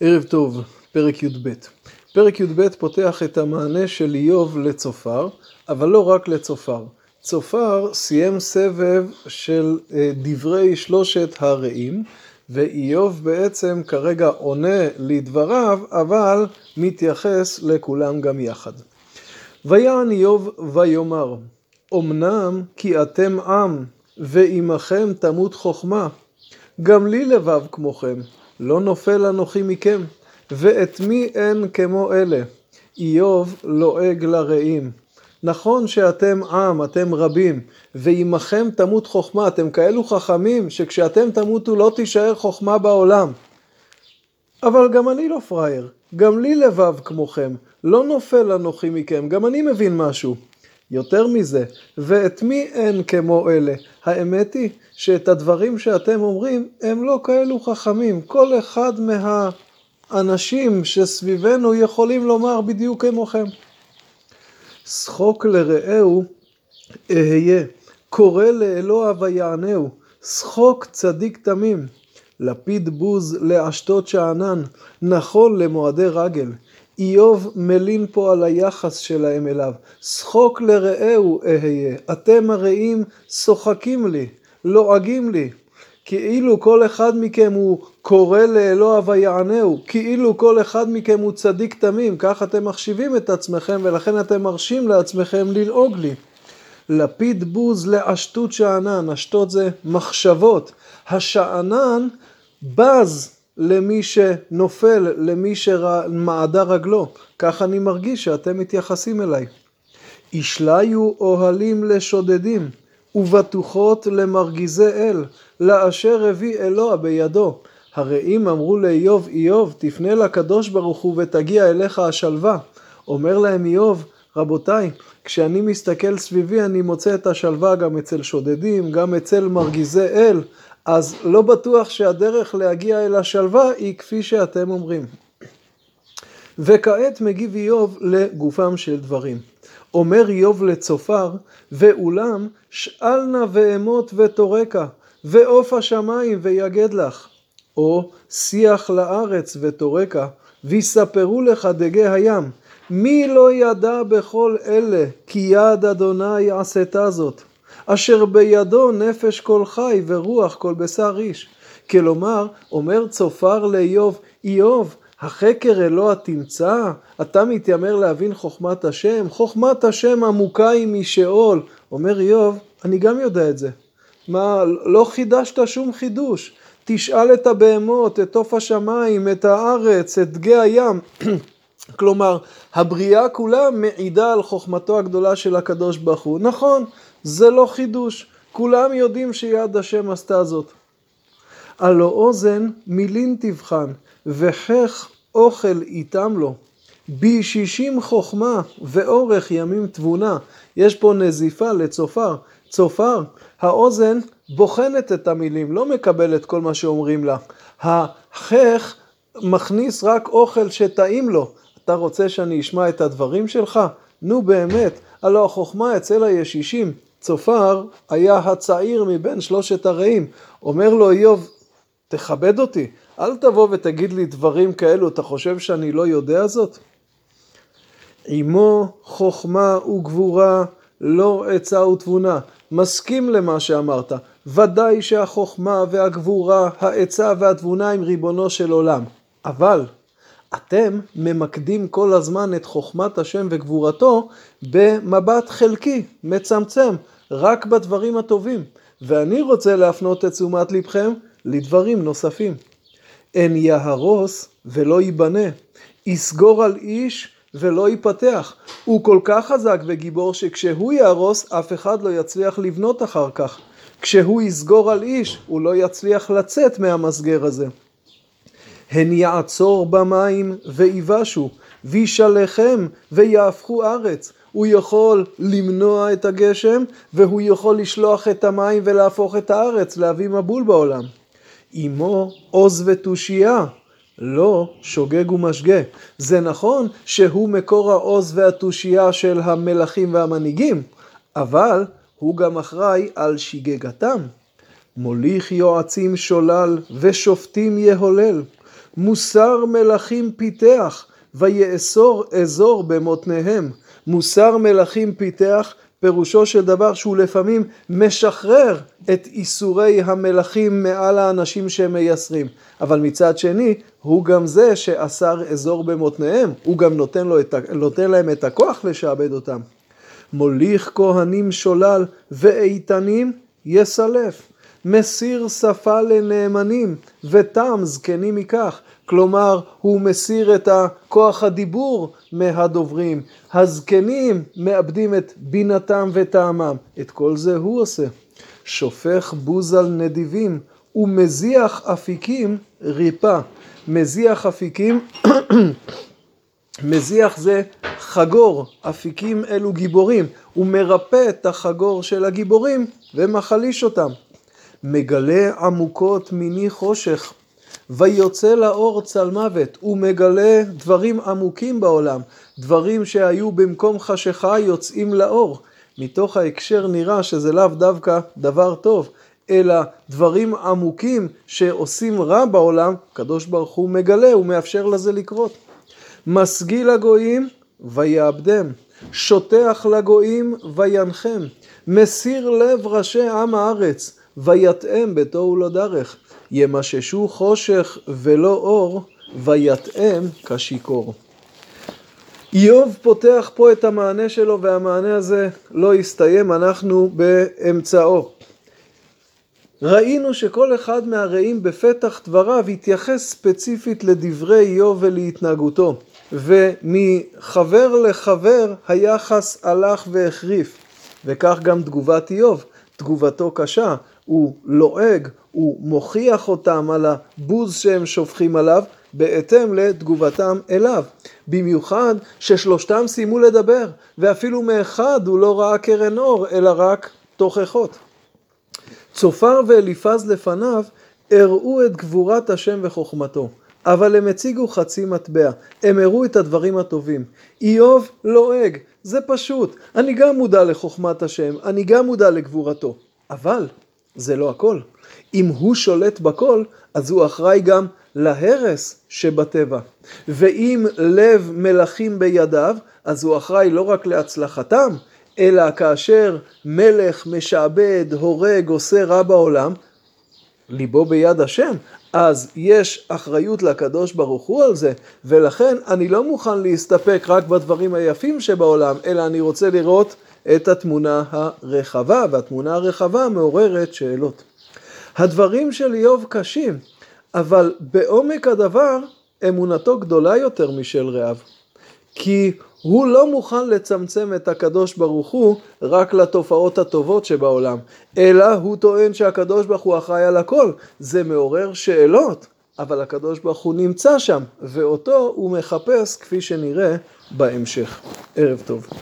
ערב טוב, פרק י"ב. פרק י"ב פותח את המענה של איוב לצופר, אבל לא רק לצופר. צופר סיים סבב של אה, דברי שלושת הרעים, ואיוב בעצם כרגע עונה לדבריו, אבל מתייחס לכולם גם יחד. ויען איוב ויאמר, אמנם כי אתם עם, ועמכם תמות חכמה, גם לי לבב כמוכם, לא נופל אנוכי מכם, ואת מי אין כמו אלה? איוב לועג לרעים. נכון שאתם עם, אתם רבים, ועמכם תמות חוכמה, אתם כאלו חכמים, שכשאתם תמותו לא תישאר חוכמה בעולם. אבל גם אני לא פראייר, גם לי לבב כמוכם, לא נופל אנוכי מכם, גם אני מבין משהו. יותר מזה, ואת מי אין כמו אלה? האמת היא שאת הדברים שאתם אומרים הם לא כאלו חכמים. כל אחד מהאנשים שסביבנו יכולים לומר בדיוק כמוכם. שחוק לרעהו אהיה, קורא לאלוה ויענהו, שחוק צדיק תמים. לפיד בוז לעשתות שאנן, נכון למועדי רגל. איוב מלין פה על היחס שלהם אליו. שחוק לרעהו אהיה, אתם הרעים שוחקים לי, לועגים לי. כאילו כל אחד מכם הוא קורא לאלוה ויענהו, כאילו כל אחד מכם הוא צדיק תמים, כך אתם מחשיבים את עצמכם ולכן אתם מרשים לעצמכם ללעוג לי. לפיד בוז לעשתות שאנן, עשתות זה מחשבות. השאנן בז למי שנופל, למי שמעדה רגלו. כך אני מרגיש שאתם מתייחסים אליי. ישליו אוהלים לשודדים, ובטוחות למרגיזי אל, לאשר הביא אלוה בידו. הרי אם אמרו לאיוב, איוב, תפנה לקדוש ברוך הוא ותגיע אליך השלווה. אומר להם איוב, רבותיי, כשאני מסתכל סביבי אני מוצא את השלווה גם אצל שודדים, גם אצל מרגיזי אל, אז לא בטוח שהדרך להגיע אל השלווה היא כפי שאתם אומרים. וכעת מגיב איוב לגופם של דברים. אומר איוב לצופר, ואולם שאל נא ואמות ותורקה, ועוף השמיים ויגד לך. או שיח לארץ ותורקה, ויספרו לך דגי הים. מי לא ידע בכל אלה, כי יד אדוני עשתה זאת. אשר בידו נפש כל חי ורוח כל בשר איש. כלומר, אומר צופר לאיוב, איוב, החקר אלוה תמצא? אתה מתיימר להבין חוכמת השם? חוכמת השם עמוקה היא משאול. אומר איוב, אני גם יודע את זה. מה, לא חידשת שום חידוש. תשאל את הבהמות, את עוף השמיים, את הארץ, את דגי הים. כלומר, הבריאה כולה מעידה על חוכמתו הגדולה של הקדוש ברוך הוא. נכון, זה לא חידוש, כולם יודעים שיד השם עשתה זאת. הלא אוזן מילין תבחן, וכך אוכל איתם לו. בישישים חוכמה ואורך ימים תבונה. יש פה נזיפה לצופר. צופר, האוזן בוחנת את המילים, לא מקבלת כל מה שאומרים לה. החך מכניס רק אוכל שטעים לו. אתה רוצה שאני אשמע את הדברים שלך? נו באמת, הלא החוכמה אצל הישישים. צופר היה הצעיר מבין שלושת הרעים. אומר לו איוב, תכבד אותי, אל תבוא ותגיד לי דברים כאלו, אתה חושב שאני לא יודע זאת? עמו חוכמה וגבורה, לא עצה ותבונה. מסכים למה שאמרת. ודאי שהחוכמה והגבורה, העצה והתבונה הם ריבונו של עולם. אבל אתם ממקדים כל הזמן את חוכמת השם וגבורתו במבט חלקי, מצמצם, רק בדברים הטובים. ואני רוצה להפנות את תשומת לבכם לדברים נוספים. אין יהרוס ולא ייבנה, יסגור על איש ולא ייפתח. הוא כל כך חזק וגיבור שכשהוא יהרוס אף אחד לא יצליח לבנות אחר כך. כשהוא יסגור על איש הוא לא יצליח לצאת מהמסגר הזה. הן יעצור במים ויבשו, וישלחם ויהפכו ארץ. הוא יכול למנוע את הגשם, והוא יכול לשלוח את המים ולהפוך את הארץ, להביא מבול בעולם. עמו עוז ותושייה, לא שוגג ומשגה. זה נכון שהוא מקור העוז והתושייה של המלכים והמנהיגים, אבל הוא גם אחראי על שגגתם. מוליך יועצים שולל ושופטים יהולל. מוסר מלכים פיתח, ויאסור אזור במותניהם. מוסר מלכים פיתח, פירושו של דבר שהוא לפעמים משחרר את איסורי המלכים מעל האנשים שהם מייסרים. אבל מצד שני, הוא גם זה שאסר אזור במותניהם, הוא גם נותן, את, נותן להם את הכוח לשעבד אותם. מוליך כהנים שולל ואיתנים יסלף. מסיר שפה לנאמנים ותם זקנים מכך. כלומר, הוא מסיר את כוח הדיבור מהדוברים. הזקנים מאבדים את בינתם וטעמם. את כל זה הוא עושה. שופך בוז על נדיבים ומזיח אפיקים ריפה. מזיח אפיקים, מזיח זה חגור, אפיקים אלו גיבורים. הוא מרפא את החגור של הגיבורים ומחליש אותם. מגלה עמוקות מיני חושך, ויוצא לאור צל מוות. הוא מגלה דברים עמוקים בעולם, דברים שהיו במקום חשיכה יוצאים לאור. מתוך ההקשר נראה שזה לאו דווקא דבר טוב, אלא דברים עמוקים שעושים רע בעולם, הקדוש ברוך הוא מגלה, הוא מאפשר לזה לקרות. משגיל הגויים ויעבדם, שוטח לגויים וינחם, מסיר לב ראשי עם הארץ, ויתאם בתוהו לא דרך, ימששו חושך ולא אור, ויתאם כשיכור. איוב פותח פה את המענה שלו והמענה הזה לא הסתיים, אנחנו באמצעו. ראינו שכל אחד מהרעים בפתח דבריו התייחס ספציפית לדברי איוב ולהתנהגותו, ומחבר לחבר היחס הלך והחריף, וכך גם תגובת איוב, תגובתו קשה, הוא לועג, הוא מוכיח אותם על הבוז שהם שופכים עליו, בהתאם לתגובתם אליו. במיוחד ששלושתם סיימו לדבר, ואפילו מאחד הוא לא ראה קרן אור, אלא רק תוכחות. צופר ואליפז לפניו הראו את גבורת השם וחוכמתו, אבל הם הציגו חצי מטבע, הם הראו את הדברים הטובים. איוב לועג, זה פשוט, אני גם מודע לחוכמת השם, אני גם מודע לגבורתו, אבל זה לא הכל. אם הוא שולט בכל, אז הוא אחראי גם להרס שבטבע. ואם לב מלכים בידיו, אז הוא אחראי לא רק להצלחתם, אלא כאשר מלך משעבד, הורג, עושה רע בעולם, ליבו ביד השם, אז יש אחריות לקדוש ברוך הוא על זה, ולכן אני לא מוכן להסתפק רק בדברים היפים שבעולם, אלא אני רוצה לראות את התמונה הרחבה, והתמונה הרחבה מעוררת שאלות. הדברים של איוב קשים, אבל בעומק הדבר אמונתו גדולה יותר משל רעיו. כי הוא לא מוכן לצמצם את הקדוש ברוך הוא רק לתופעות הטובות שבעולם, אלא הוא טוען שהקדוש ברוך הוא אחראי על הכל. זה מעורר שאלות, אבל הקדוש ברוך הוא נמצא שם, ואותו הוא מחפש כפי שנראה בהמשך. ערב טוב.